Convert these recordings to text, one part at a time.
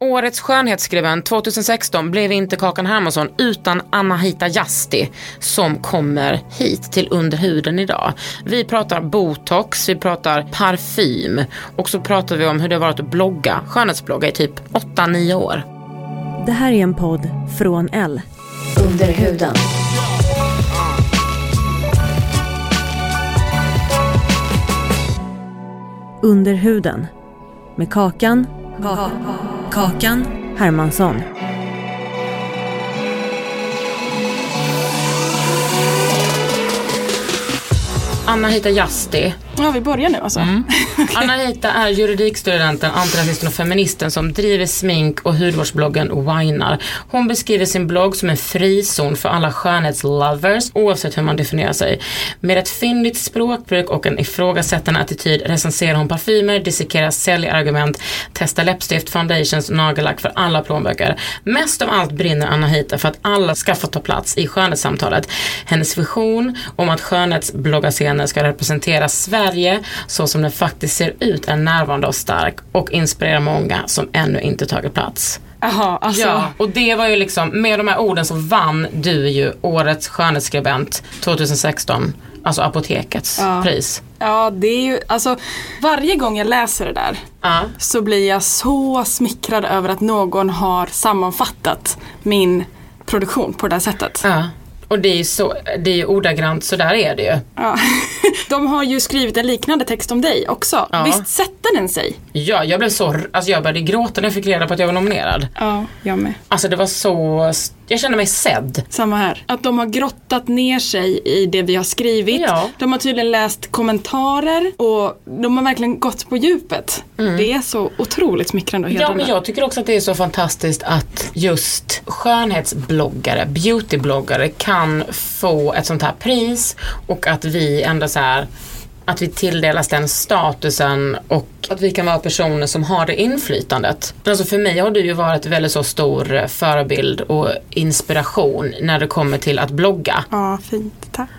Årets skönhetsskribent 2016 blev inte Kakan Hermansson utan Anahita Jasti som kommer hit till Under huden idag. Vi pratar botox, vi pratar parfym och så pratar vi om hur det har varit att blogga, skönhetsblogga i typ 8-9 år. Det här är en podd från L. Under huden. Under huden. Med Kakan. Kakan Hermansson. Anna heter Jasti Ja, vi börjar nu alltså. Anahita är juridikstudenten, antirasisten och feministen som driver smink och hudvårdsbloggen Winar. Hon beskriver sin blogg som en frizon för alla skönhetslovers oavsett hur man definierar sig. Med ett fyndigt språkbruk och en ifrågasättande attityd recenserar hon parfymer, dissekerar säljargument, testar läppstift, foundations nagellack för alla plånböcker. Mest av allt brinner Anahita för att alla ska få ta plats i skönhetssamtalet. Hennes vision om att skönhetsbloggarscenen ska representera Sverige så som den faktiskt ser ut är närvarande och stark och inspirerar många som ännu inte tagit plats. Jaha, alltså. Ja, och det var ju liksom, med de här orden så vann du ju årets skönhetsskribent 2016, alltså Apotekets Ja. pris. Ja, det är ju, alltså varje gång jag läser det där Ja. så blir jag så smickrad över att någon har sammanfattat min produktion på det här sättet. ja. Och det är ju så, det är ju ordagrant, så där är det ju. Ja. De har ju skrivit en liknande text om dig också. Ja. Visst sätter den sig? Ja, jag blev så, alltså jag började gråta när jag fick reda på att jag var nominerad. Ja, jag med. Alltså det var så, jag kände mig sedd. Samma här. Att de har grottat ner sig i det vi har skrivit. Ja. De har tydligen läst kommentarer och de har verkligen gått på djupet. Det är så otroligt smickrande och Mm. Ja, hedrande. men jag tycker också att det är så fantastiskt att just skönhetsbloggare, beautybloggare kan kan få ett sånt här pris och att vi ändå så här att vi tilldelas den statusen och att vi kan vara personer som har det inflytandet. Alltså för mig har du ju varit väldigt så stor förebild och inspiration när det kommer till att blogga. Ja, fint. Tack.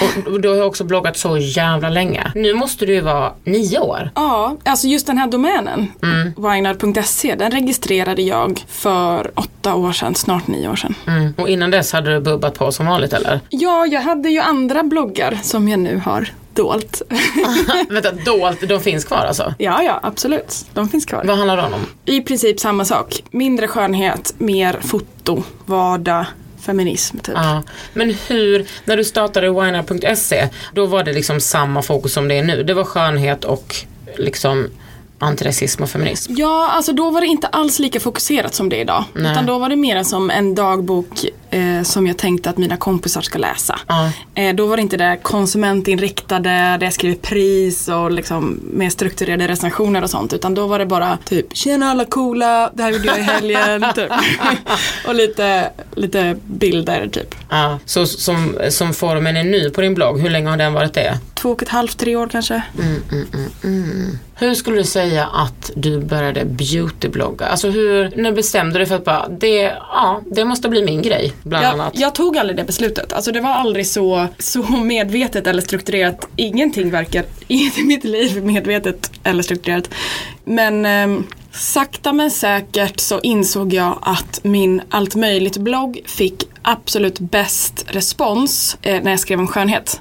Och och du har också bloggat så jävla länge. Nu måste du ju vara nio år. Ja, alltså just den här domänen, Mm. winar.se, den registrerade jag för åtta år sedan, snart nio år sedan. Mm. Och innan dess hade du bubbat på som vanligt eller? Ja, jag hade ju andra bloggar som jag nu har dolt. Vänta, dolt, de finns kvar alltså? ja, ja, absolut. De finns kvar. Vad handlar de om? I princip samma sak. Mindre skönhet, mer foto, vardag, feminism typ. Ja. Men hur, när du startade winer.se, då var det liksom samma fokus som det är nu. Det var skönhet och liksom antirasism och feminism. Ja, alltså då var det inte alls lika fokuserat som det är idag. Nej. Utan då var det mer som en dagbok eh, som jag tänkte att mina kompisar ska läsa. Ja. Eh, då var det inte det konsumentinriktade, där jag skriver pris och liksom mer strukturerade recensioner och sånt. Utan då var det bara typ Tjena alla coola, det här gjorde jag i helgen. typ. och lite, lite bilder typ. Ja. Så som, som formen är nu på din blogg, hur länge har den varit det? Två och ett halvt, tre år kanske. Hur skulle du säga att du började beautyblogga? Alltså hur, när bestämde du dig för att bara, det, ja, det måste bli min grej, bland Jag, annat? jag tog aldrig det beslutet. Alltså det var aldrig så, så medvetet eller strukturerat. Ingenting verkar i mitt liv medvetet eller strukturerat. Men ehm, sakta men säkert så insåg jag att min allt möjligt blogg fick absolut bäst respons eh, när jag skrev om skönhet.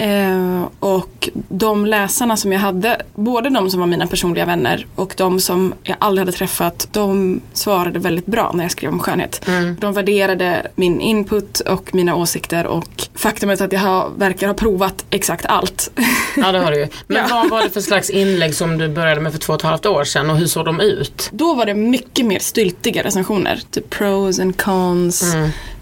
Eh, och de läsarna som jag hade, både de som var mina personliga vänner och de som jag aldrig hade träffat, de svarade väldigt bra när jag skrev om skönhet. De värderade min input och mina åsikter och faktumet att jag har, verkar ha provat exakt allt. Ja det har du ju. Men Ja. vad var det för slags inlägg som du började med för två och ett halvt år sedan och hur såg de ut? Då var det mycket mer styltiga recensioner. Typ pros and cons.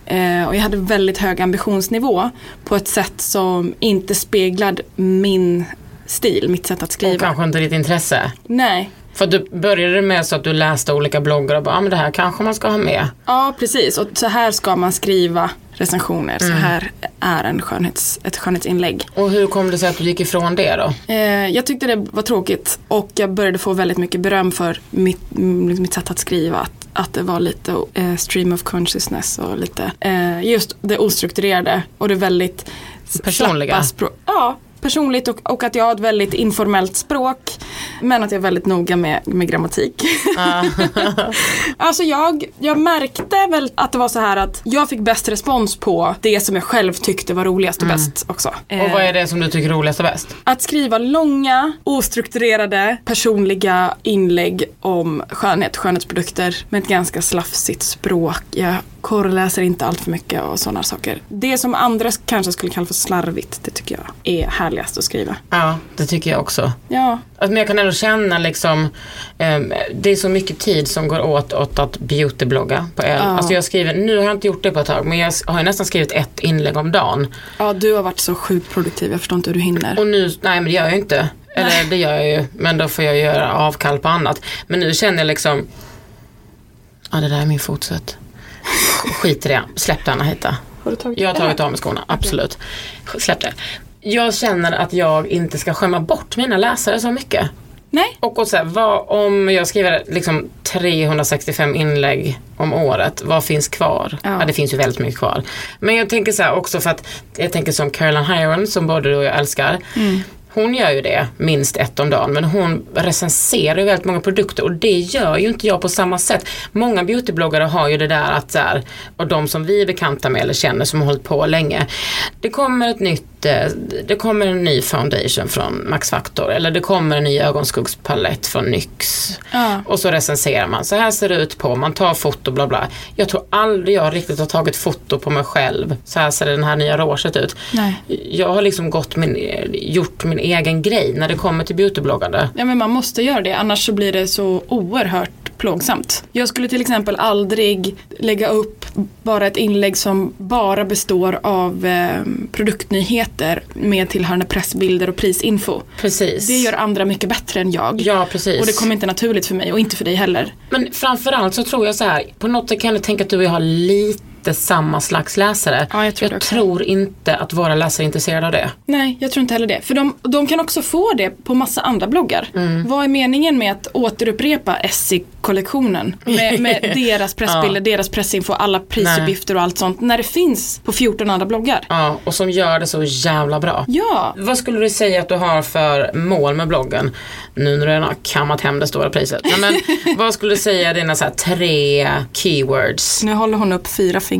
Eh, och jag hade väldigt hög ambitionsnivå på ett sätt som inte speglade min stil, mitt sätt att Och skriva. kanske inte ditt intresse. Nej. För du började med så att du läste olika bloggar och bara, ah, men det här kanske man ska ha med. Ja, precis. Och så här ska man skriva recensioner. Så här är en skönhets, ett skönhetsinlägg. Och hur kom det sig att du gick ifrån det då? Eh, jag tyckte det var tråkigt och jag började få väldigt mycket beröm för mitt, mm, mitt sätt att skriva. Att, att det var lite eh, stream of consciousness och lite eh, just det ostrukturerade och det väldigt Personliga? slappa språk- Ja, personligt och, och att jag har ett väldigt informellt språk. Men att jag är väldigt noga med, med grammatik. alltså jag, jag märkte väl att det var så här att jag fick bäst respons på det som jag själv tyckte var roligast och bäst också. Och vad är det som du tycker är roligast och bäst? Att skriva långa, ostrukturerade, personliga inlägg om skönhet, skönhetsprodukter med ett ganska slafsigt språk. Jag korrläser inte allt för mycket och sådana saker. Det som andra kanske skulle kalla för slarvigt, det tycker jag är härligast att skriva. Ja, det tycker jag också. Ja, men jag kan ändå känna liksom, ehm, det är så mycket tid som går åt åt att beautyblogga på L. Alltså jag skriver, nu har jag inte gjort det på ett tag, men jag har ju nästan skrivit ett inlägg om dagen. ja du har varit så sjukt produktiv, jag förstår inte hur du hinner. Och nu, nej men det gör jag inte. Eller det gör jag ju, men då får jag göra avkall på annat. Men nu känner jag liksom, ja det där är min fotsvett. Skit i det, släpp det Anna-Hita. Har du tagit Jag har tagit av mig skorna, absolut. Släpp det. Jag känner att jag inte ska skämma bort mina läsare så mycket. Nej, Och, och så här, vad, om jag skriver liksom 365 inlägg om året, vad finns kvar? Ja. Ja. det finns ju väldigt mycket kvar. Men jag tänker så här också för att jag tänker som Caroline Hiron som både du och jag älskar. Hon gör ju det minst ett om dagen men hon recenserar ju väldigt många produkter och det gör ju inte jag på samma sätt. Många beautybloggare har ju det där att så här, och de som vi är bekanta med eller känner som har hållit på länge. Det kommer ett nytt, eh, det kommer en ny foundation från Max Factor eller det kommer en ny ögonskuggspalett från NYX. Ja. Och så recenserar man, så här ser det ut på, man tar foto bla bla. Jag tror aldrig jag riktigt har tagit foto på mig själv. Så här ser den här nya rouget ut. Nej. Jag har liksom gått min, gjort min egen grej när det kommer till beautybloggande. Ja men man måste göra det annars så blir det så oerhört plågsamt. Jag skulle till exempel aldrig lägga upp bara ett inlägg som bara består av eh, produktnyheter med tillhörande pressbilder och prisinfo. Precis. Det gör andra mycket bättre än jag. Ja, precis. Och det kommer inte naturligt för mig och inte för dig heller. Men framförallt så tror jag så här, på något sätt kan jag tänka att du och jag har lite samma slags läsare. Ja, jag tror jag tror inte att våra läsare är intresserade av det. Nej, jag tror inte heller det. För de, de kan också få det på massa andra bloggar. Mm. Vad är meningen med att återupprepa Essie-kollektionen? Med, med deras pressbilder, deras pressinfo, alla prisuppgifter och allt sånt. När det finns på 14 andra bloggar. Ja, och som gör det så jävla bra. Ja, Vad skulle du säga att du har för mål med bloggen? Nu när du redan har kammat hem det stora priset. Nej, men, vad skulle du säga är dina så tre keywords? nu håller hon upp fyra fingrar.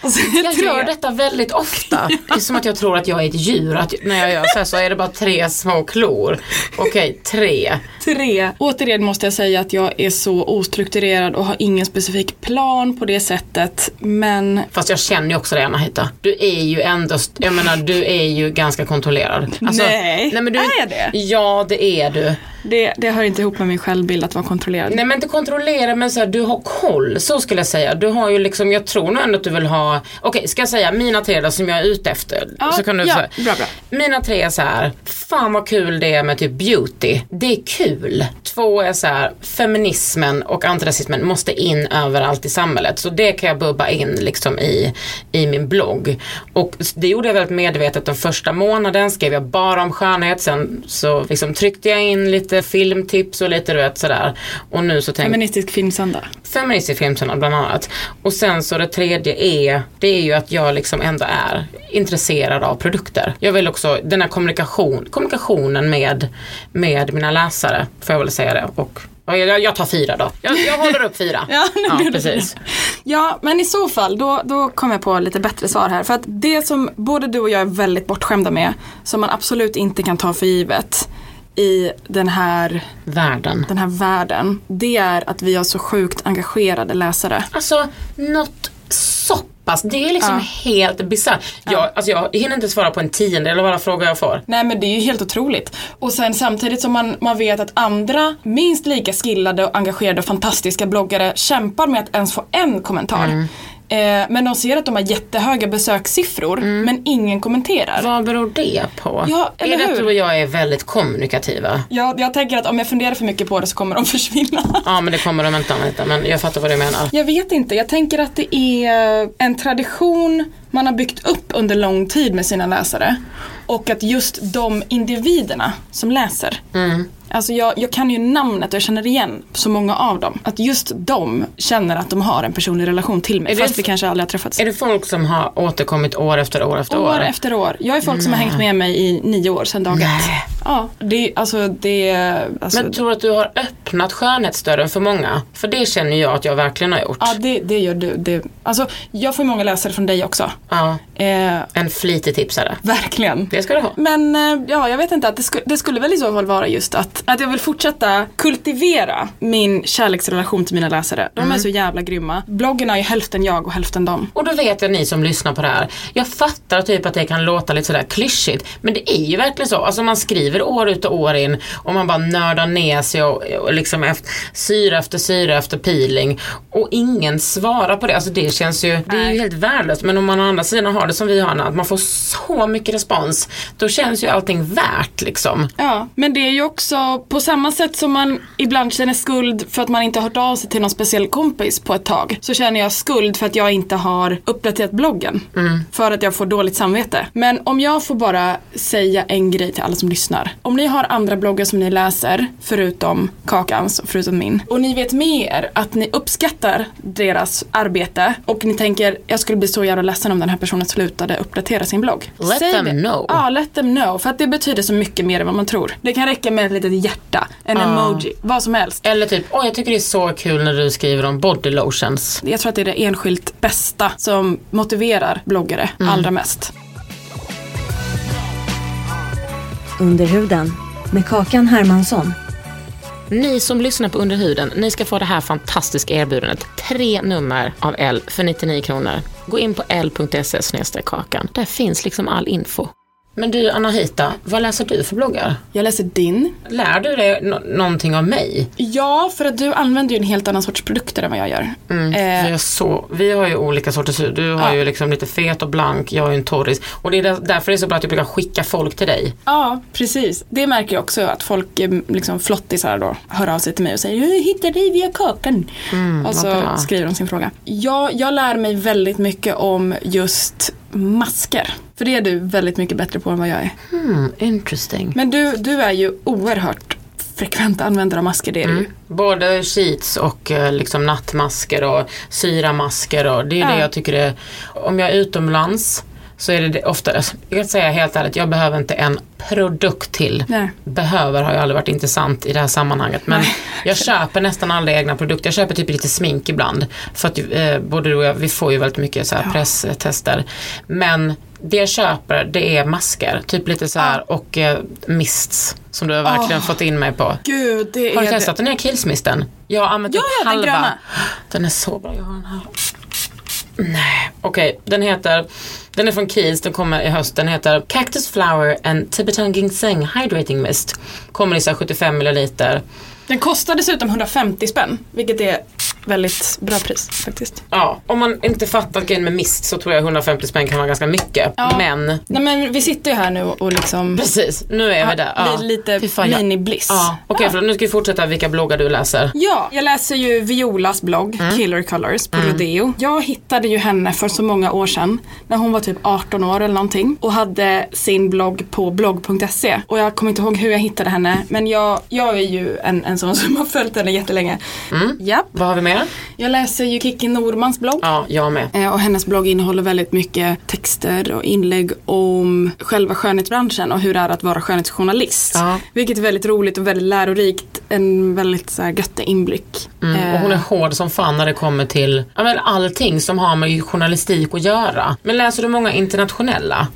Alltså, Jag tre. gör detta väldigt ofta. Det är som att jag tror att jag är ett djur. Att när jag gör så här så är det bara tre små klor. Okej, tre. Tre. Återigen måste jag säga att jag är så ostrukturerad och har ingen specifik plan på det sättet. Men Fast jag känner ju också det Anna-Hita. Du är ju ändå, jag menar du är ju ganska kontrollerad. Alltså, Nej, men du, är jag det? Ja det är du. Det, det hör inte ihop med min självbild att vara kontrollerad. Nej men inte kontrollera men så här, du har koll, så skulle jag säga. Du har ju liksom, jag tror nog ändå att du vill ha, okej ska jag säga mina tre då som jag är ute efter? Ja, så kan du ja, bra, bra. Mina tre är så här, fan vad kul det är med typ beauty. Det är kul. Två är så här, feminismen och antirasismen måste in överallt i samhället. Så det kan jag bubba in liksom i, i min blogg. Och det gjorde jag väldigt medvetet den första månaden, skrev jag bara om skönhet. Sen så liksom tryckte jag in lite filmtips och lite du vet sådär. Och nu så tänkte Feministisk filmsöndag. feministisk filmsöndag bland annat. Och sen så det tredje är, det är ju att jag liksom ändå är intresserad av produkter. Jag vill också, den här kommunikation, kommunikationen med, med mina läsare, får jag väl säga det. Och ja, jag, jag tar fyra då. Jag, jag håller upp fyra. Ja, det precis. Ja, men i så fall, då, då kommer jag på lite bättre svar här. För att det som både du och jag är väldigt bortskämda med, som man absolut inte kan ta för givet i den här, Världen. den här världen, det är att vi har så sjukt engagerade läsare. Alltså något så pass, det är liksom helt bisarrt. Jag, alltså, jag hinner inte svara på en tiondel av alla frågor jag får. Nej men det är ju helt otroligt. Och sen samtidigt som man, man vet att andra minst lika skillade och engagerade och fantastiska bloggare kämpar med att ens få en kommentar. Mm. Eh, men de ser att de har jättehöga besökssiffror men ingen kommenterar. Mm. Vad beror det på? Ja, eller är det att hur? du och jag är väldigt kommunikativa? Jag, jag tänker att om jag funderar för mycket på det så kommer de försvinna. Ja men det kommer de inte Anita, men jag fattar vad du menar. Jag vet inte, jag tänker att det är en tradition man har byggt upp under lång tid med sina läsare. Och att just de individerna som läser. Alltså jag, jag kan ju namnet och jag känner igen så många av dem. Att just de känner att de har en personlig relation till mig. Är det fast vi kanske aldrig har träffats. Är det folk som har återkommit år efter år efter år? År efter år. Jag är folk som har hängt med mig i nio år sedan dag ett. Nej. Ja, det, alltså det, alltså, Men tror du att du har öppnat skönhetsdörren för många? För det känner jag att jag verkligen har gjort. ja det, det gör du. Det, alltså jag får många läsare från dig också. Ja, Eh, en flitig tipsare. verkligen. Det ska du ha. Men eh, ja, jag vet inte, att det, sku, det skulle väl i så fall vara just att, att jag vill fortsätta kultivera min kärleksrelation till mina läsare. De Mm. är så jävla grymma. Bloggen är ju hälften jag och hälften dem. Och då vet jag ni som lyssnar på det här. Jag fattar typ att det kan låta lite sådär klyschigt. Men det är ju verkligen så. Alltså man skriver år ut och år in och man bara nördar ner sig och, och liksom efter, syra efter syra efter peeling. Och ingen svarar på det. Alltså det känns ju, det är ju helt värdelöst. Men om man å andra sidan har det som vi har nu, att man får så mycket respons. Då känns ju allting värt liksom. Ja, men det är ju också på samma sätt som man ibland känner skuld för att man inte har hört av sig till någon speciell kompis på ett tag. Så känner jag skuld för att jag inte har uppdaterat bloggen. För att jag får dåligt samvete. Men om jag får bara säga en grej till alla som lyssnar. Om ni har andra bloggar som ni läser, förutom Kakans och förutom min. Och ni vet med er att ni uppskattar deras arbete och ni tänker jag skulle bli så jävla ledsen om den här personen slutade uppdatera sin blogg. Let Säg them det. know. Ja, let them know. För att det betyder så mycket mer än vad man tror. Det kan räcka med ett litet hjärta, en emoji, vad som helst. Eller typ, åh jag tycker det är så kul när du skriver om body lotions. Jag tror att det är det enskilt bästa som motiverar bloggare allra mest. Under huden med Kakan Hermansson. Ni som lyssnar på Under huden, ni ska få det här fantastiska erbjudandet. Tre nummer av L för 99 kronor. Gå in på l.se kakan. Där finns liksom all info. Men du Anahita, vad läser du för bloggar? Jag läser din. Lär du dig nå- någonting av mig? Ja, för att du använder ju en helt annan sorts produkter än vad jag gör. Vi, Eh, har så, vi har ju olika sorters hud. Du har Ja. ju liksom lite fet och blank, jag är ju en torris. Och det är där- därför det är så bra att jag brukar skicka folk till dig. ja, precis. Det märker jag också att folk, eh, liksom flottisar då, hör av sig till mig och säger jag hittar dig via kakan. och så skriver de sin fråga. Ja, jag lär mig väldigt mycket om just masker. För det är du väldigt mycket bättre på än vad jag är. Hmm, interesting. Men du, du är ju oerhört frekvent användare av masker, det är du ju. Både sheets och eh, liksom nattmasker och syramasker och det är Ja. det jag tycker är, om jag är utomlands så är det det ofta, jag kan säga helt ärligt, jag behöver inte en produkt till. Nej. Behöver har ju aldrig varit intressant i det här sammanhanget men jag köper nästan aldrig egna produkter. Jag köper typ lite smink ibland. För att eh, både du och jag, vi får ju väldigt mycket så här presstester. Men det jag köper det är masker, typ lite så här och eh, mists som du har verkligen Åh. fått in mig på. Gud, det Har du testat den här killsmisten? Jag har använt Ja, typ ja, den halva. gröna. Den är så bra, jag har den här. Nej, okej. Den heter, den är från Kiehl's, den kommer i höst. Den heter Cactus Flower and Tibetan Ginseng Hydrating Mist. Kommer i så 75 milliliter. Den kostar dessutom 150 spänn, vilket är väldigt bra pris faktiskt. Ja, om man inte fattat grejen med mist så tror jag 150 spänn kan vara ganska mycket. Ja. Men Nej men vi sitter ju här nu och liksom precis, nu är vi där. Ja. li- lite fan, mini-bliss. Ja, okej för nu ska vi fortsätta vilka bloggar du läser. Ja, jag läser ju Violas blogg, Mm. Killer Colors, på Rodeo. Jag hittade ju henne för så många år sedan, när hon var typ 18 år eller någonting. Och hade sin blogg på blogg.se. Och jag kommer inte ihåg hur jag hittade henne, men jag, jag är ju en, en sån som har följt henne jättelänge. Mm. Japp. Vad har vi mer? Jag läser ju Kikki Normans blogg. Ja, jag med. Eh, Och hennes blogg innehåller väldigt mycket texter och inlägg om själva skönhetsbranschen och hur det är att vara skönhetsjournalist. Ja. Vilket är väldigt roligt och väldigt lärorikt. En väldigt så här, göttig inblick. Mm, och hon är hård som fan när det kommer till ja, men allting som har med journalistik att göra. Men läser du många internationella?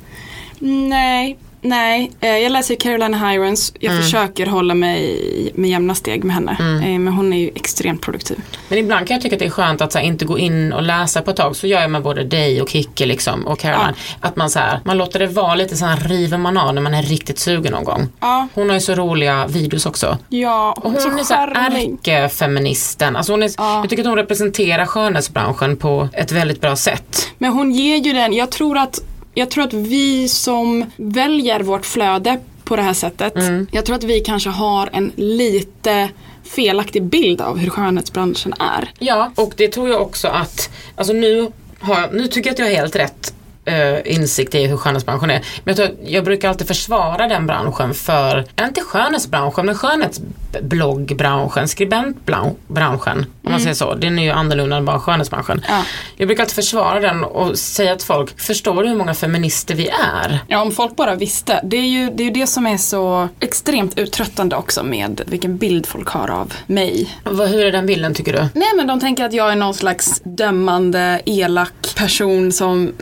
Nej, nej. Eh, Jag läser Carolina Hirons. Jag Mm. försöker hålla mig med jämna steg med henne. Eh, Men hon är ju extremt produktiv. Men ibland kan jag tycka att det är skönt att här, inte gå in och läsa på ett tag. Så gör jag med både dig och Kicke liksom, och Caroline. Att man, så här, man låter det vara lite så här river man av när man är riktigt sugen någon gång. Ja, Hon har ju så roliga videos också. ja Och hon är så ärkefeministen. Alltså hon är, Ja. Jag tycker att hon representerar skönhetsbranschen på ett väldigt bra sätt. Men hon ger ju den, jag tror att, jag tror att vi som väljer vårt flöde på det här sättet, Mm. jag tror att vi kanske har en lite felaktig bild av hur skönhetsbranschen är. Ja, och det tror jag också att, alltså nu, har nu tycker jag att jag har helt rätt eh, insikt i hur skönhetsbranschen är. Men jag, tror jag brukar alltid försvara den branschen för, inte skönhetsbranschen, men skönhetsbloggbranschen, skribentbranschen, om man säger så. Den är ju annorlunda än bara skönhetsbranschen. Ja. Jag brukar alltid försvara den och säga till folk, förstår du hur många feminister vi är? Ja, om folk bara visste. Det är ju det, är ju det som är så extremt uttröttande också med vilken bild folk har av mig. Vad, hur är den bilden tycker du? Nej men de tänker att jag är någon slags dömande, elak person som,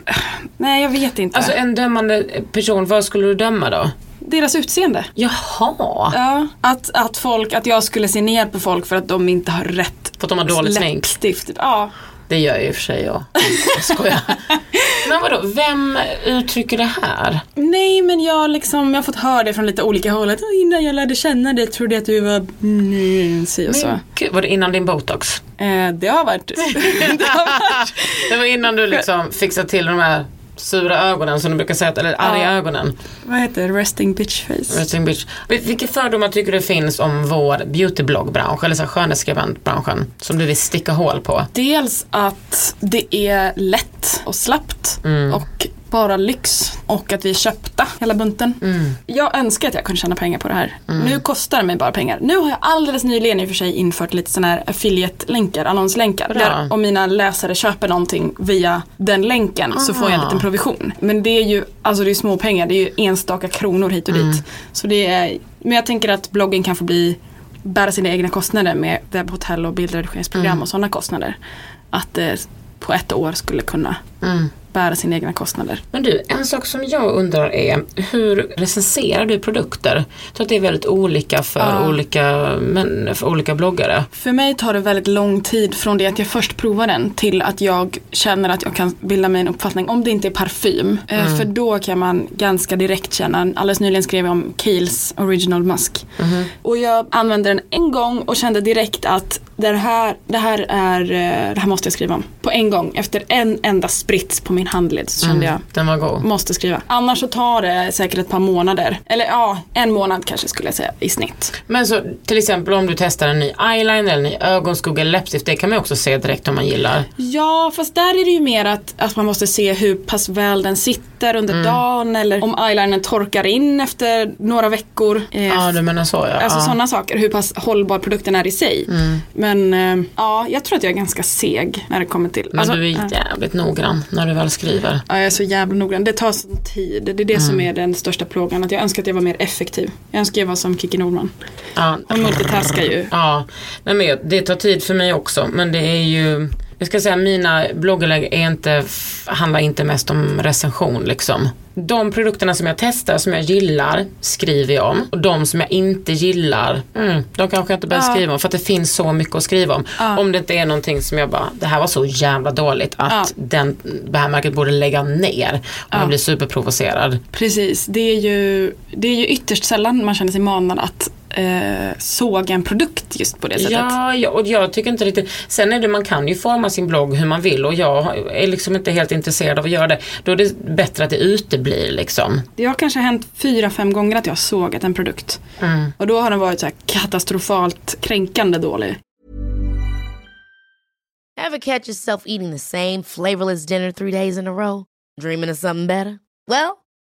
nej jag vet inte. Alltså en dömande person, vad skulle du döma då? Deras utseende. Jaha, Ja, att, att folk, att jag skulle se ner på folk för att de inte har rätt för att de har dåligt smink. läppstift. Ja. Det gör jag i och för sig jag. Jag skojar. Men vadå, vem uttrycker det här? Nej men jag liksom, jag har fått höra det från lite olika håll. Att, "Åh, innan jag lärde känna dig trodde jag att du var mm, si och så. Men gud, var det innan din botox? Eh, det har varit, det har varit Det var innan du liksom fixade till de här sura ögonen som du brukar säga, eller arga Ja. ögonen. vad heter det, resting bitch face. Resting bitch. Vilka fördomar tycker du finns om vår beautyblogbransch eller så skönhetsskribentbranschen som du vill sticka hål på? Dels att det är lätt och slappt och bara lyx och att vi är köpta hela bunten. Jag önskar att jag kunde tjäna pengar på det här. Nu kostar det mig bara pengar. Nu har jag alldeles nyligen i och för sig infört lite sådana här affiliate-länkar, annonslänkar. Bra. Där om mina läsare köper någonting via den länken så får jag en liten provision. Men det är ju, alltså det är små pengar, det är ju enstaka kronor hit och dit. Så det är, men jag tänker att bloggen kan få bli bära sina egna kostnader med webbhotell och bildredigeringsprogram och sådana kostnader. Att det på ett år skulle kunna bära sina egna kostnader. Men du, en sak som jag undrar är hur recenserar du produkter? Jag tror att det är väldigt olika för, olika, men, för olika bloggare. För mig tar det väldigt lång tid från det att jag först provar den till att jag känner att jag kan bilda mig en uppfattning om det inte är parfym. Eh, För då kan man ganska direkt känna, alldeles nyligen skrev jag om Kiehl's Original Musk. Och jag använde den en gång och kände direkt att det här, det här är, eh, det här måste jag skriva om. På en gång, efter en enda sprits på min handled så kände jag Den var god. Måste skriva. Annars så tar det säkert ett par månader. Eller ja, en månad kanske skulle jag säga i snitt. Men så till exempel om du testar en ny eyeliner eller en ny ögonskugga eller läppstift, det kan man också se direkt om man gillar. Ja, fast där är det ju mer att, att man måste se hur pass väl den sitter under dagen eller om eyelinern torkar in efter några veckor. Eh, Ja, du menar så ja. Alltså ja. sådana saker, hur pass hållbar produkten är i sig. Men eh, ja, jag tror att jag är ganska seg när det kommer till. Men alltså, du är ja. jävligt noggrann när du väl skriver. Ja, jag är så jävla noggrann. Det tar sån tid. Det är det som är den största plågan. Att jag önskar att jag var mer effektiv. Jag önskar jag var som Kikki Nordman. Ja, Hon multitaskar ju. ja. Nej, men det tar tid för mig också, men det är ju jag ska säga mina blogginlägg är inte, handlar inte mest om recension liksom. De produkterna som jag testar, som jag gillar, skriver jag om. Och de som jag inte gillar, mm, de kanske jag inte behöver Ja. skriva om. För att det finns så mycket att skriva om. Om det inte är någonting som jag bara, det här var så jävla dåligt att Ja. den, det här märket borde lägga ner. Om jag blir superprovocerad. Precis. Det är, ju, det är ju ytterst sällan man känner sig manad att eh, såga en produkt just på det sättet. Ja, ja, och jag tycker inte riktigt. Sen är det, man kan ju forma sin blogg hur man vill och jag är liksom inte helt intresserad av att göra det. Då är det bättre att det uteblir liksom. Det har kanske hänt fyra, fem gånger att jag har sågat en produkt. Mm. Och då har den varit så här katastrofalt kränkande dålig. Ever catch yourself eating the same flavorless dinner three days in a row? Dreaming of something better? Well,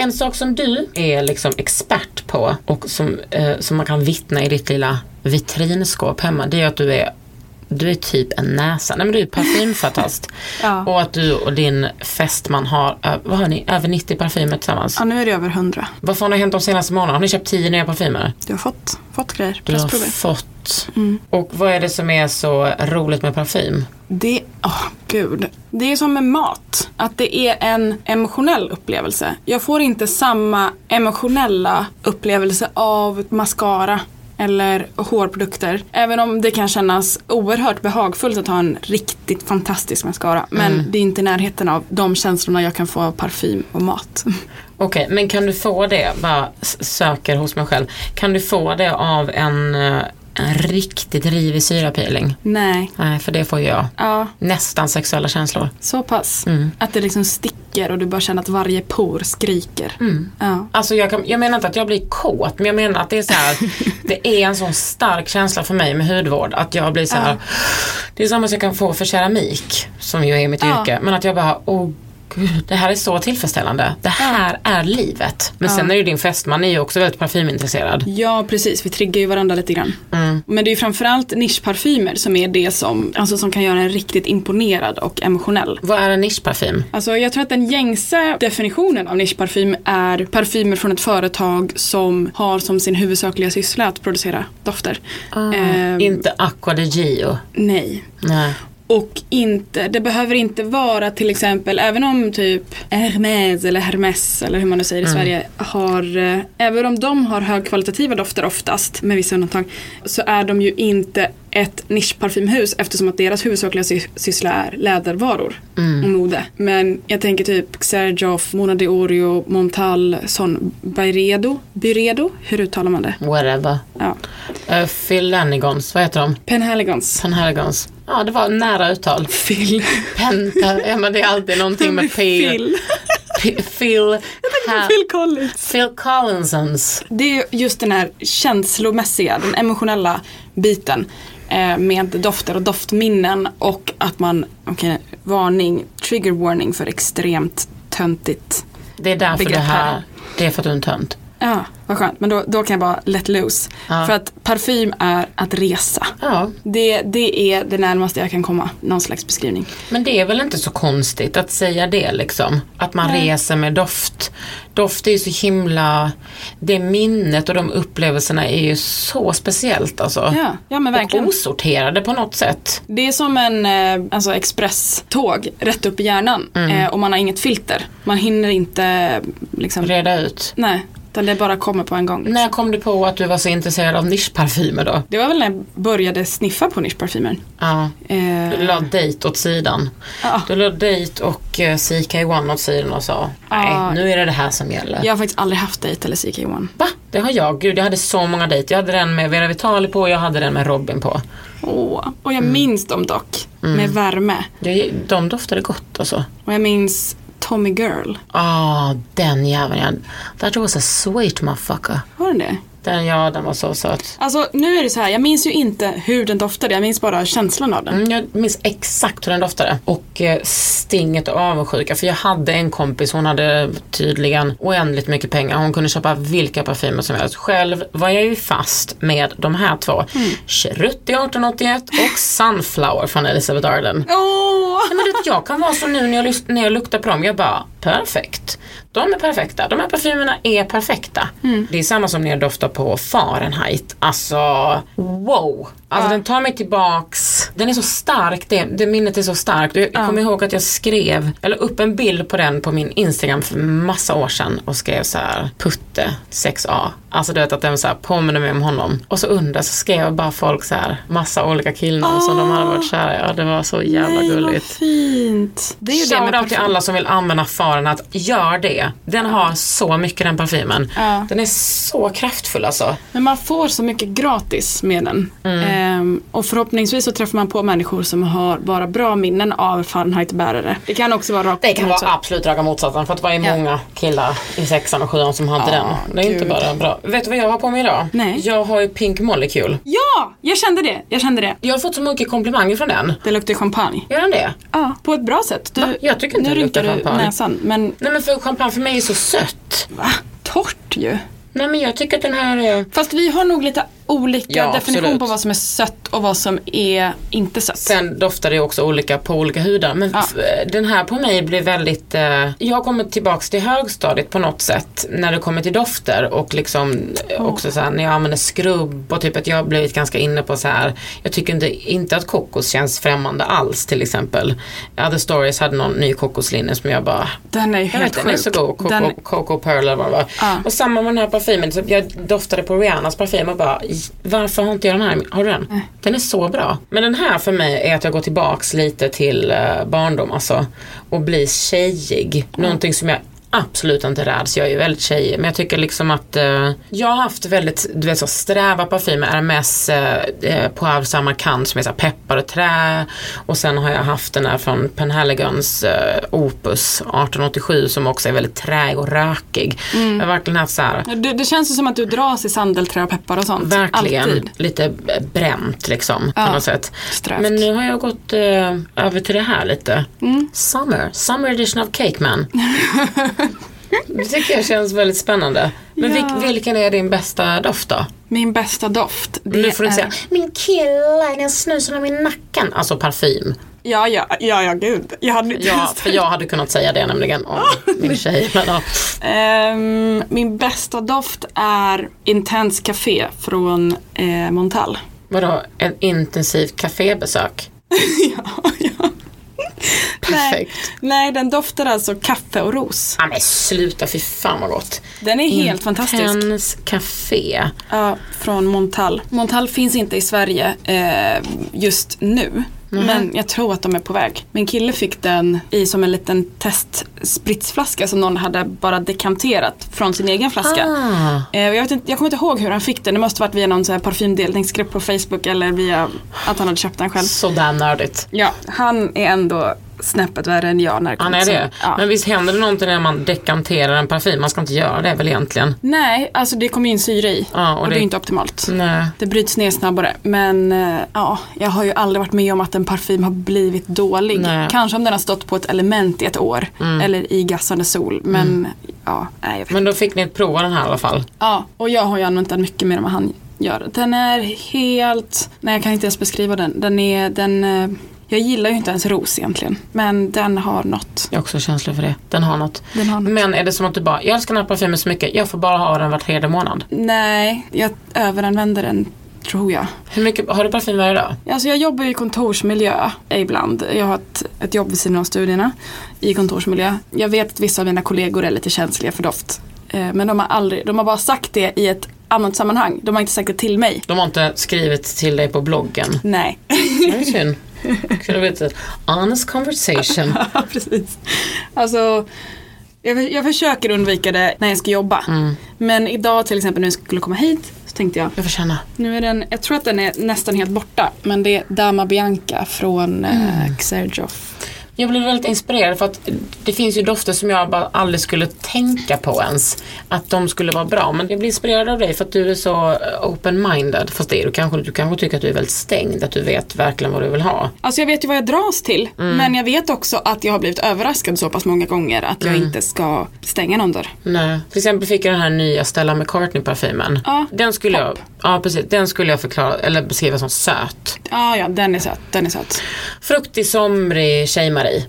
En sak som du är liksom expert på och som, eh, som man kan vittna i ditt lilla vitrinskåp hemma, det är att du är du är typ en näsa. Nej men du är parfymfantast. Ja. Och att du och din fästman har, vad har ni, över 90 parfymer tillsammans. Ja, nu är det över 100. Vad fan har hänt de senaste månaderna? Har ni köpt 10 nya parfymer? Du har fått, fått grejer, Du har fått. Mm. Och vad är det som är så roligt med parfym? Det, åh gud. Det är som med mat. Att det är en emotionell upplevelse. Jag får inte samma emotionella upplevelse av mascara eller hårprodukter. Även om det kan kännas oerhört behagfullt att ha en riktigt fantastisk mascara. Men det är inte i närheten av de känslorna jag kan få av parfym och mat. Okej, men kan du få det, bara söker hos mig själv, kan du få det av en, eh, en riktigt rivig syrapeeling? Nej. Nej, för det får ju jag. Ja, Nästan sexuella känslor. så pass. Mm. Att det liksom sticker och du bara känner att varje por skriker. Ja. Alltså jag, kan, jag menar inte att jag blir kåt, men jag menar att det är så här, det är en sån stark känsla för mig med hudvård att jag blir så här, det är samma som jag kan få för keramik, som ju är mitt Ja. yrke, men att jag bara, åh gud, det här är så tillfredsställande. Det här är livet. Men sen är ju din fästman är ju också väldigt parfymintresserad. Ja, precis. Vi triggar ju varandra lite grann. Men det är ju framförallt nischparfymer som är det som, alltså, som kan göra en riktigt imponerad och emotionell. Vad är en nischparfym? Alltså jag tror att den gängse definitionen av nischparfym är parfymer från ett företag som har som sin huvudsakliga syssla att producera dofter. Ehm, Inte Aqua de Gio. Nej. Nej. Och inte, det behöver inte vara till exempel, även om typ Hermes eller Hermes eller hur man nu säger i Sverige har, eh, även om de har högkvalitativa dofter oftast, med vissa undantag, så är de ju inte ett nischparfymhus eftersom att deras huvudsakliga sy- syssla är lädervaror. Och mode. Men jag tänker typ Xerjoff, Mona de Orio, Montal, sån Byredo, Byredo, hur uttalar man det? Whatever. Ja. Uh, Philhanigons, vad heter de? Penhaligons. Penhaligons. Ja, det var nära uttal. Phil. Penta, ja men det är alltid någonting med P. Phil. Phil. Phil Collins. Phil Collinsons. Det är ju just den här känslomässiga, den emotionella biten eh, med dofter och doftminnen och att man, okej, varning, trigger warning för extremt töntigt. Det är därför det här, här. det är för att du är en tönt. Ja, vad skönt. Men då, då kan jag bara let loose. Ja. För att parfym är att resa. Ja, Det, det är det närmaste jag kan komma någon slags beskrivning. men det är väl inte så konstigt att säga det liksom. Att man reser med doft. Doft är ju så himla, det minnet och de upplevelserna är ju så speciellt alltså. Ja, ja men och verkligen. osorterade på något sätt. Det är som en eh, alltså expresståg rätt upp i hjärnan eh, och man har inget filter. Man hinner inte liksom, Reda ut. nej, utan det bara kommer på en gång. När kom du på att du var så intresserad av nischparfymer då? Det var väl när jag började sniffa på nischparfymer. Ja. Eh, Du la dejt åt sidan. Ja. Du la dejt och eh, CK1 åt sidan och sa nej, Ja. nu är det det här som gäller. jag har faktiskt aldrig haft dejt eller CK1. Va? Det har jag. Gud, jag hade så många dejter. Jag hade den med Vera Vitali på och jag hade den med Robin på. Åh, och Mm. jag minns dem dock. Med värme. De doftade gott alltså. Och jag minns Tommy Girl. Ah, den jäveln. That was a sweet motherfucker. Var den det? Den, ja, den var så söt. Alltså nu är det så här, jag minns ju inte hur den doftade. Jag minns bara känslan av den. Mm, jag minns exakt hur den doftade. Och eh, stinget och avundsjuka. För jag hade en kompis, hon hade tydligen oändligt mycket pengar. Hon kunde köpa vilka parfymer som helst. Själv var jag ju fast med de här två. Mm. Cherutti 1881 och Sunflower från Elizabeth Arden. Nej, men du, vet, jag kan vara så nu när jag, när jag luktar på dem. Jag bara, perfekt. De är perfekta. De här parfymerna är perfekta. Det är samma som när jag doftar på Fahrenheit. Alltså, wow. Alltså den tar mig tillbaks. Den är så stark, det, det minnet är så starkt. Jag, jag kommer ihåg att jag skrev, eller upp en bild på den på min Instagram för massa år sedan och skrev så här Putte 6A. Alltså du vet att den så här påminner mig om honom. Och så under så skrev bara folk så här massa olika killnamn som de hade varit kära i. Ja, det var så jävla Nej, vad gulligt. fint. Det är ju det med till alla som vill använda faren att gör det. Den har så mycket den parfymen. Ja. Den är så kraftfull alltså. Men man får så mycket gratis med den. Mm. Ehm, och förhoppningsvis så träffar man på människor som har bara bra minnen av Fahrenheit-bärare. Det kan också vara rakt Det kan motsatt. vara absolut raka motsatsen för att det var ju många killar i sexan och sjuan som hade Ja, den. Det är inte gud. bara bra. Vet du vad jag har på mig idag? Nej. Jag har ju Pink Molecule. Ja, jag kände det. Jag kände det. Jag har fått så mycket komplimanger från den. Det luktar champagne. Gör den det? Ja, på ett bra sätt. Du, Va? Jag tycker inte nu det luktar du champagne. näsan. Men Nej men för champagne för mig är så sött. va? Torrt ju. Nej men jag tycker att den här är... Fast vi har nog lite olika Ja, definition absolut. på vad som är sött och vad som är inte sött. Sen doftar det också olika på olika hudar. Men Ja. f- den här på mig blir väldigt... Eh, jag kommit tillbaks till högstadiet på något sätt. När det kommer till dofter och liksom eh, också så här, när jag använder skrubb och typ att jag har blivit ganska inne på så här. Jag tycker inte, inte att kokos känns främmande alls till exempel. Other Stories hade någon ny kokoslinje som jag bara Den är jag helt vet, den är sjuk. så god. Coco, Den, Coco Pearl eller vad det var. Ja. Och samma med den här parfymen. Så jag doftade på Rihannas parfym och bara, varför har inte jag den här? Har du den? Den är så bra. Men den här för mig är att jag går tillbaks lite till uh, barndom alltså. Och blir tjejig. Någonting som jag absolut inte räds. Jag är ju väldigt tjejig. Men jag tycker liksom att eh, jag har haft väldigt du vet, så sträva parfymer. Hermes eh, eh, Poivre Samarkand som är så peppar och trä. Och sen har jag haft den här från Penhaligons eh, Opus 1887 som också är väldigt träig och rökig. Mm. Jag har verkligen haft så här det, det känns ju som att du dras i sandelträ och peppar och sånt. Verkligen Alltid. lite bränt liksom Ja, på något sätt. strävt. Men nu har jag gått eh, över till det här lite. Mm. Summer, Summer edition of Cake Man. det tycker jag känns väldigt spännande. Men Ja. vilk, vilken är din bästa doft då? Min bästa doft. Det nu får du är... säga, min kille, den snusar om i nacken. Alltså parfym. Ja, ja, ja, ja, gud. Jag hade inte Ja, för jag hade kunnat säga det nämligen om min tjej. Men, ja. Ehm, min bästa doft är Intense Café från eh, Montal. Vadå, ett intensivt kafébesök? ja, ja. Perfekt. Nej, nej, den doftar alltså kaffe och ros. Ja men sluta, fy fan vad gott. Den är helt fantastisk. Intense café. Ja, från Montal. Montal finns inte i Sverige eh, just nu. Men jag tror att de är på väg. Min kille fick den i som en liten testspritsflaska som någon hade bara dekanterat från sin egen flaska. Ah. Eh, jag, vet inte, jag kommer inte ihåg hur han fick den. Det måste varit via någon så här parfymdelningsgrupp på Facebook eller via att han hade köpt den själv. Sådär nördigt. Ja, han är ändå snäppet värre än jag när det kommer är till det. sånt. Ja. Men visst händer det någonting när man dekanterar en parfym? Man ska inte göra det väl egentligen? Nej, alltså det kommer in syre i. Ja, och och det, det- är inte optimalt. Nej. Det bryts ner snabbare. Men eh, ja, jag har ju aldrig varit med om att en parfym har blivit dålig. Nej. Kanske om den har stått på ett element i ett år. Eller i gassande sol. Men ja, nej, jag vet. Men då fick ni prova den här i alla fall. ja, och jag har ju använt den mycket mer än vad han gör. Den är helt, nej jag kan inte ens beskriva den. Den är, den, eh, jag gillar ju inte ens ros egentligen. Men den har något. Jag har också känsla för det. Den har något. Den har något. Men är det som att du bara, jag älskar den här parfymen så mycket, jag får bara ha den var tredje månad. Nej, jag överanvänder den tror jag. Hur mycket, har du parfym varje dag? Alltså jag jobbar i kontorsmiljö ibland. Jag har ett, ett jobb vid sidan av studierna i kontorsmiljö. Jag vet att vissa av mina kollegor är lite känsliga för doft. Eh, Men de har aldrig, de har bara sagt det i ett annat sammanhang. De har inte sagt det till mig. De har inte skrivit till dig på bloggen. Nej. Det är synd. Kunde blivit ett honest conversation. Precis. Alltså, jag, jag försöker undvika det när jag ska jobba. Men idag till exempel när jag skulle komma hit så tänkte jag, Jag får känna. nu är den, jag tror att den är nästan helt borta. Men det är Dama Bianca från mm. Xerjoff. Jag blev väldigt inspirerad för att det finns ju dofter som jag bara aldrig skulle tänka på ens. Att de skulle vara bra. Men jag blir inspirerad av dig för att du är så eh, open-minded. Fast det är du kanske. Du kanske tycker att du är väldigt stängd. Att du vet verkligen vad du vill ha. Alltså jag vet ju vad jag dras till. Mm. Men jag vet också att jag har blivit överraskad så pass många gånger att Mm. jag inte ska stänga någon dörr. Nej. Till exempel fick jag den här nya Stella McCartney-parfymen. Ja, Den skulle jag, ja precis, den skulle jag förklara, eller beskriva som söt. Ja, ja, den är söt. Den är söt. Fruktig, somrig tjejmarie. Dig.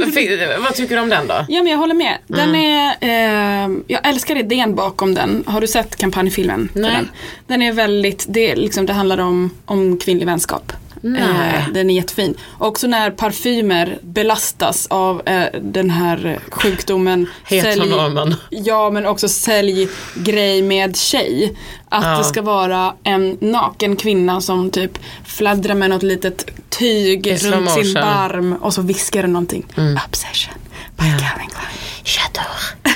Vad tycker du om den då? Ja men jag håller med. Den Mm. är, eh, jag älskar idén bakom den. Har du sett kampanjfilmen? Nej. Den? den är väldigt, det, liksom, det handlar om, om kvinnlig vänskap. Nej. Eh, den är jättefin. Också när parfymer belastas av eh, den här sjukdomen. Heteronormen. Ja men också säljgrej med tjej. Att Ja. det ska vara en naken kvinna som typ fladdrar med något litet tyg runt sin barm och så viskar den någonting. Mm. Obsession by Calvin Klein.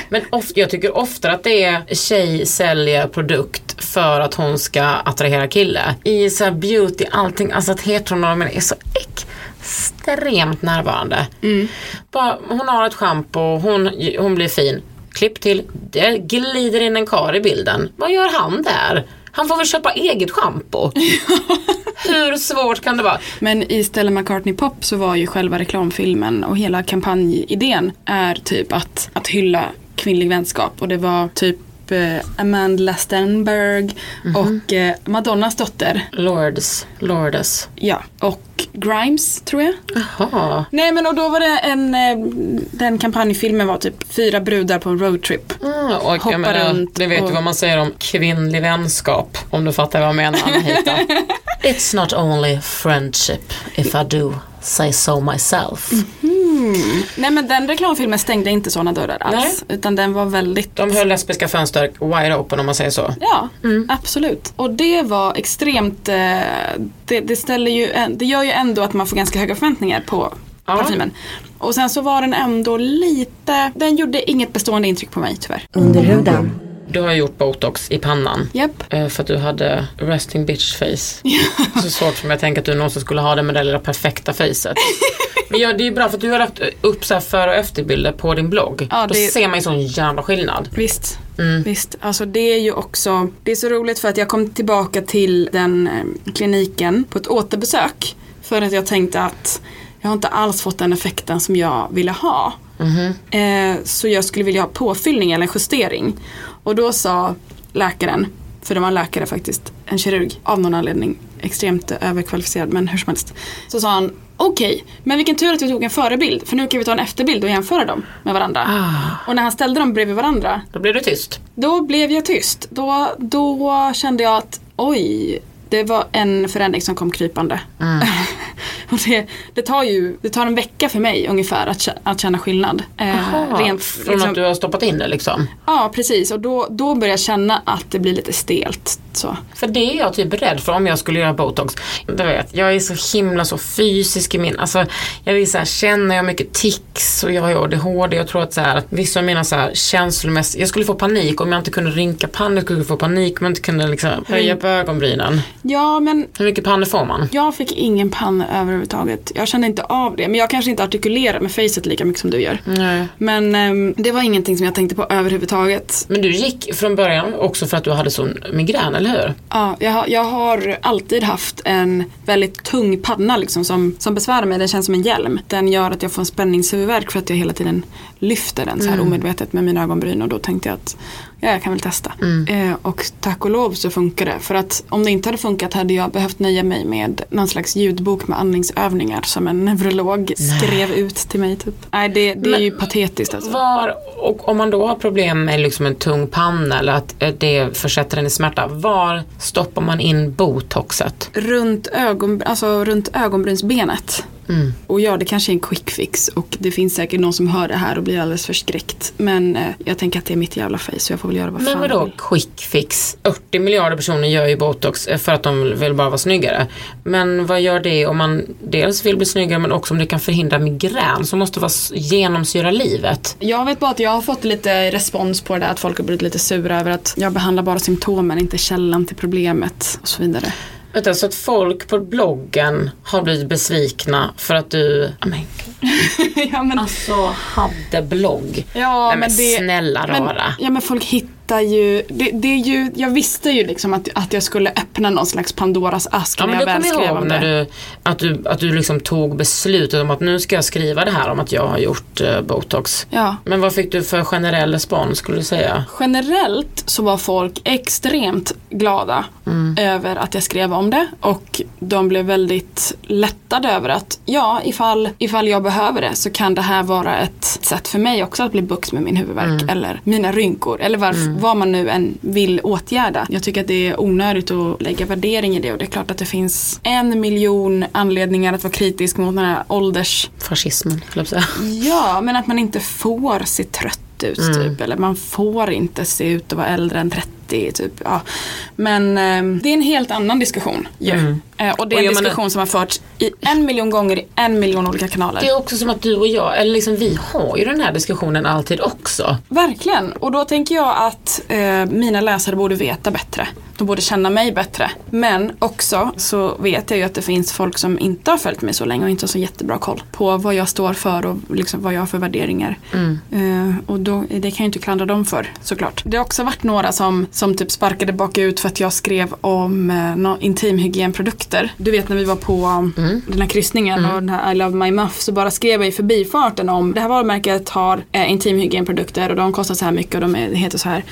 Men ofta, jag tycker ofta att det är tjej säljer produkt för att hon ska attrahera kille. I så beauty, allting, alltså att heteronormen är så extremt närvarande. Bara, hon har ett schampo, hon, hon blir fin. Klipp till, det glider in en kar i bilden. Vad gör han där? Han får väl köpa eget schampo. Hur svårt kan det vara? Men i Stella McCartney Pop så var ju själva reklamfilmen och hela kampanjidén är typ att, att hylla kvinnlig vänskap och det var typ eh, Amanda Stenberg och eh, Madonnas dotter. Lourdes, Lourdes. Ja, och Grimes tror jag. Jaha. Nej men och då var det en, eh, den kampanjfilmen var typ fyra brudar på en roadtrip. Mm, och Hoppa jag menar, runt det vet och- du vad man säger om kvinnlig vänskap. Om du fattar vad jag menar Anahita. It's not only friendship if I do say so myself. Nej men den reklamfilmen stängde inte sådana dörrar alls. Utan den var väldigt De höll lesbiska fönster wide open om man säger så. Ja, absolut. Och det var extremt, eh, det, det ställer ju, det gör ju ändå att man får ganska höga förväntningar på Ja. parfymen. Och sen så var den ändå lite, den gjorde inget bestående intryck på mig tyvärr. Under huden. Du har gjort botox i pannan. Japp. eh, För att du hade resting bitch face. Så svårt mig att tänka att du någonsin skulle ha det med det lilla perfekta facet. Men ja, det är ju bra för att du har lagt upp så före och efterbilder på din blogg. Ja, Då det- ser man ju sån jävla skillnad. Visst. Mm. Visst, alltså det är ju också, det är så roligt för att jag kom tillbaka till den eh, kliniken på ett återbesök. För att jag tänkte att jag har inte alls fått den effekten som jag ville ha. Eh, så jag skulle vilja ha påfyllning eller justering. Och då sa läkaren, för det var en läkare faktiskt, en kirurg av någon anledning, extremt överkvalificerad men hur som helst. Så sa han, okej, men vilken tur att vi tog en förebild för nu kan vi ta en efterbild och jämföra dem med varandra. Och när han ställde dem bredvid varandra Då blir du tyst. då blev jag tyst. Då, då kände jag att oj, det var en förändring som kom krypande. och det, det, tar ju, det tar en vecka för mig ungefär att, att känna skillnad. Eh, Aha, rent, från liksom- att du har stoppat in det liksom. Ja, precis. Och då, då börjar jag känna att det blir lite stelt. Så. För det är jag typ rädd för om jag skulle göra botox. Du vet, jag är så himla så fysisk i min, alltså jag vill så här, känna, jag mycket tics och jag har ADHD. Jag tror att så här, vissa av mina så här känslomässiga, jag skulle få panik om jag inte kunde rynka pannan, jag skulle få panik om jag inte kunde liksom höja på ögonbrynen. Ja, men Hur mycket pannor får man? jag fick ingen panna överhuvudtaget. Jag kände inte av det. Men jag kanske inte artikulerar med facet lika mycket som du gör. Nej. Men ehm, det var ingenting som jag tänkte på överhuvudtaget. Men du gick från början också för att du hade sån migrän, eller hur? Ja, jag, har- jag har alltid haft en väldigt tung panna liksom som, som besvärar mig. Den känns som en hjälm. Den gör att jag får en spänningshuvudvärk för att jag hela tiden lyfter den så här omedvetet med mina ögonbryn. Och då tänkte jag att ja, jag kan väl testa. Eh, och tack och lov så funkar det. För att om det inte hade funkat hade jag behövt nöja mig med någon slags ljudbok med andningsövningar som en neurolog skrev ut till mig. Typ. Nej, det, det är ju patetiskt alltså. Var, och om man då har problem med liksom en tung panna eller att eh, det försätter en i smärta, var stoppar man in botoxet? runt, ögon, alltså runt ögonbrynsbenet. Mm. Och ja, det kanske är en quick fix och det finns säkert någon som hör det här och blir alldeles förskräckt. Men eh, jag tänker att det är mitt jävla face så jag får väl göra vad Men fan jag vadå quick fix? 80 miljarder personer gör ju botox eh, för att de vill bara vara snyggare. Men vad gör det om man dels vill bli snyggare men också om det kan förhindra migrän som måste vara genomsyra livet? Jag vet bara att jag har fått lite respons på det där att folk har blivit lite sura över att jag behandlar bara symptomen, inte källan till problemet och så vidare. Vänta, så att folk på bloggen har blivit besvikna för att du ja, men, ja, men, alltså hade blogg. ja, Nej, men snälla men, rara. Ja men folk hittar fattar ju, det, det är ju, jag visste ju liksom att, att jag skulle öppna någon slags Pandoras ask Ja när jag väl skrev om det. du, att du, att du liksom tog beslutet om att nu ska jag skriva det här om att jag har gjort eh, botox. Ja. Men vad fick du för generell respons skulle du säga? Generellt så var folk extremt glada Mm. över att jag skrev om det och de blev väldigt lättade över att ja, ifall, ifall jag behöver det så kan det här vara ett sätt för mig också att bli bukt med min huvudvärk Mm. eller mina rynkor eller varf- vad man nu än vill åtgärda. Jag tycker att det är onödigt att lägga värdering i det och det är klart att det finns en miljon anledningar att vara kritisk mot den här ålders Fascismen, jag säga. Ja, men att man inte får se trött ut Mm. typ. Eller man får inte se ut att vara äldre än 30 typ. Ja. Men eh, det är en helt annan diskussion ju. Mm. Eh, och det är Och en jag menar- diskussion som har förts i en miljon gånger i en miljon olika kanaler. Det är också som att du och jag, eller liksom vi har ju den här diskussionen alltid också. Verkligen. Och då tänker jag att eh, mina läsare borde veta bättre. De borde känna mig bättre. Men också så vet jag ju att det finns folk som inte har följt mig så länge och inte har så jättebra koll på vad jag står för och liksom vad jag har för värderingar. Eh, och då, det kan jag ju inte klandra dem för såklart. Det har också varit några som, som typ sparkade bakut för att jag skrev om eh, no, intimhygienprodukter. Du vet när vi var på um, den här kryssningen och den här I love my muff så bara skrev jag i förbifarten om det här varumärket har eh, intimhygienprodukter och de kostar så här mycket och de heter så här.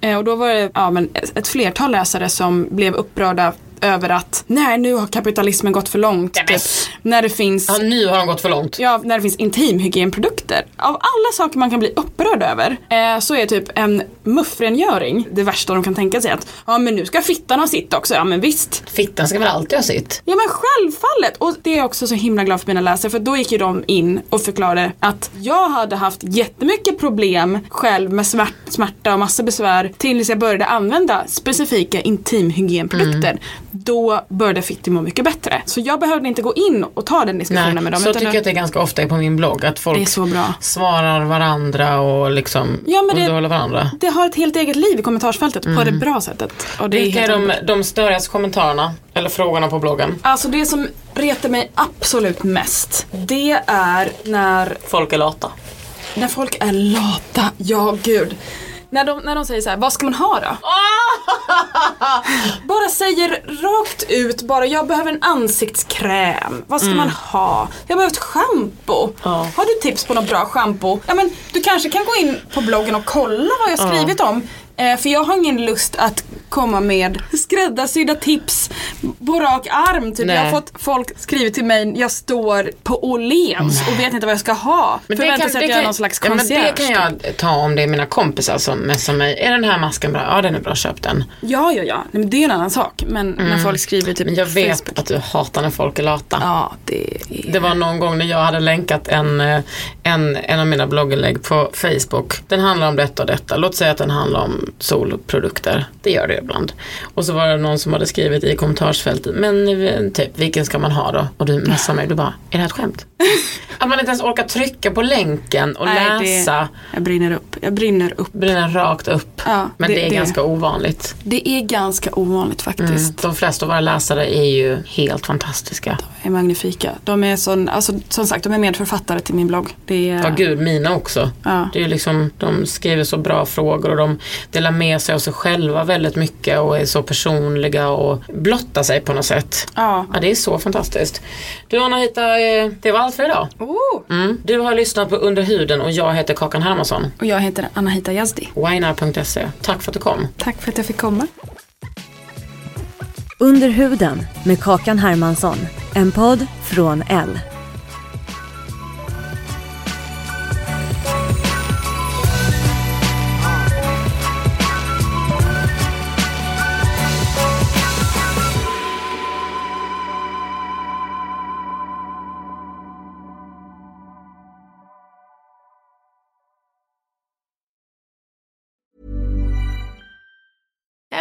Eh, och då var det ja, men ett flertal läsare som blev upprörda över att nej nu har kapitalismen gått för långt. Typ, när det finns Ja, nu har de gått för långt. Ja, när det finns intimhygienprodukter. Av alla saker man kan bli upprörd över eh, så är typ en muffrengöring det värsta de kan tänka sig. Att ja men nu ska fittan ha sitt också. Ja men visst. Fittan ska väl alltid ha sitt? Ja men självfallet! Och det är jag också så himla glad för mina läsare för då gick ju de in och förklarade att jag hade haft jättemycket problem själv med smärt, smärta och massa besvär tills jag började använda specifika intimhygienprodukter. Då började Fitti må mycket bättre. Så jag behövde inte gå in och ta den diskussionen Nej, med dem. så utan tycker jag att det är ganska ofta på min blogg. Att folk Det är så bra. svarar varandra och liksom Ja, men det- underhåller varandra. det har ett helt eget liv i kommentarsfältet på det bra sättet. Och det är Vilka är helt de, de störigaste kommentarerna? Eller frågorna på bloggen? Alltså det som retar mig absolut mest det är när, Folk är lata. när folk är lata. Ja, gud. När de, när de säger så här, vad ska man ha då? bara säger rakt ut bara, jag behöver en ansiktskräm. Vad ska man ha? Jag behöver ett schampo. Ja. Har du tips på något bra schampo? Ja men du kanske kan gå in på bloggen och kolla vad jag skrivit om. Eh, för jag har ingen lust att komma med skräddarsydda tips på rak arm. Typ. Nej. Jag har fått folk skrivit till mig, jag står på Åhléns och vet inte vad jag ska ha. Förväntar sig att jag är någon slags ja, men concierge. Det kan jag ta om det är mina kompisar som messar mig. Är den här masken bra? Ja den är bra, köp den. Ja, ja, ja. Nej, men det är en annan sak. Men när folk skriver typ Mm. Men jag vet Facebook. att du hatar när folk är lata. Ja, det är... Det var någon gång när jag hade länkat en, eh, en, en av mina blogginlägg på Facebook. Den handlar om detta och detta. Låt säga att den handlar om solprodukter. Det gör det ibland. Och så var det någon som hade skrivit i kommentarsfältet. Men eh, typ, vilken ska man ha då? Och du messar mig. Du bara, är det här ett skämt? att man inte ens orkar trycka på länken och Nej, läsa. Det, jag brinner upp. Jag brinner upp. Brinner rakt upp. Ja, Men det, det- är det- ganska ovanligt. Det är ganska ovanligt faktiskt. Mm. De flesta av våra läsare är ju helt fantastiska. De är magnifika. De är sån, alltså, som sagt, de är medförfattare till min blogg. Det är, Ja gud, mina också. Ja. Det är liksom, de skriver så bra frågor och de delar med sig av sig själva väldigt mycket och är så personliga och blottar sig på något sätt. Ja. Ja, det är så fantastiskt. Du Anna-Hita, eh, det var allt för idag. Oh. Mm. Du har lyssnat på Under huden och jag heter Kakan Hermansson. Och jag heter Anahita Yazdi. Winar.se. Tack för att du kom. Tack för att jag fick komma. Under huden med Kakan Hermansson. En podd från L.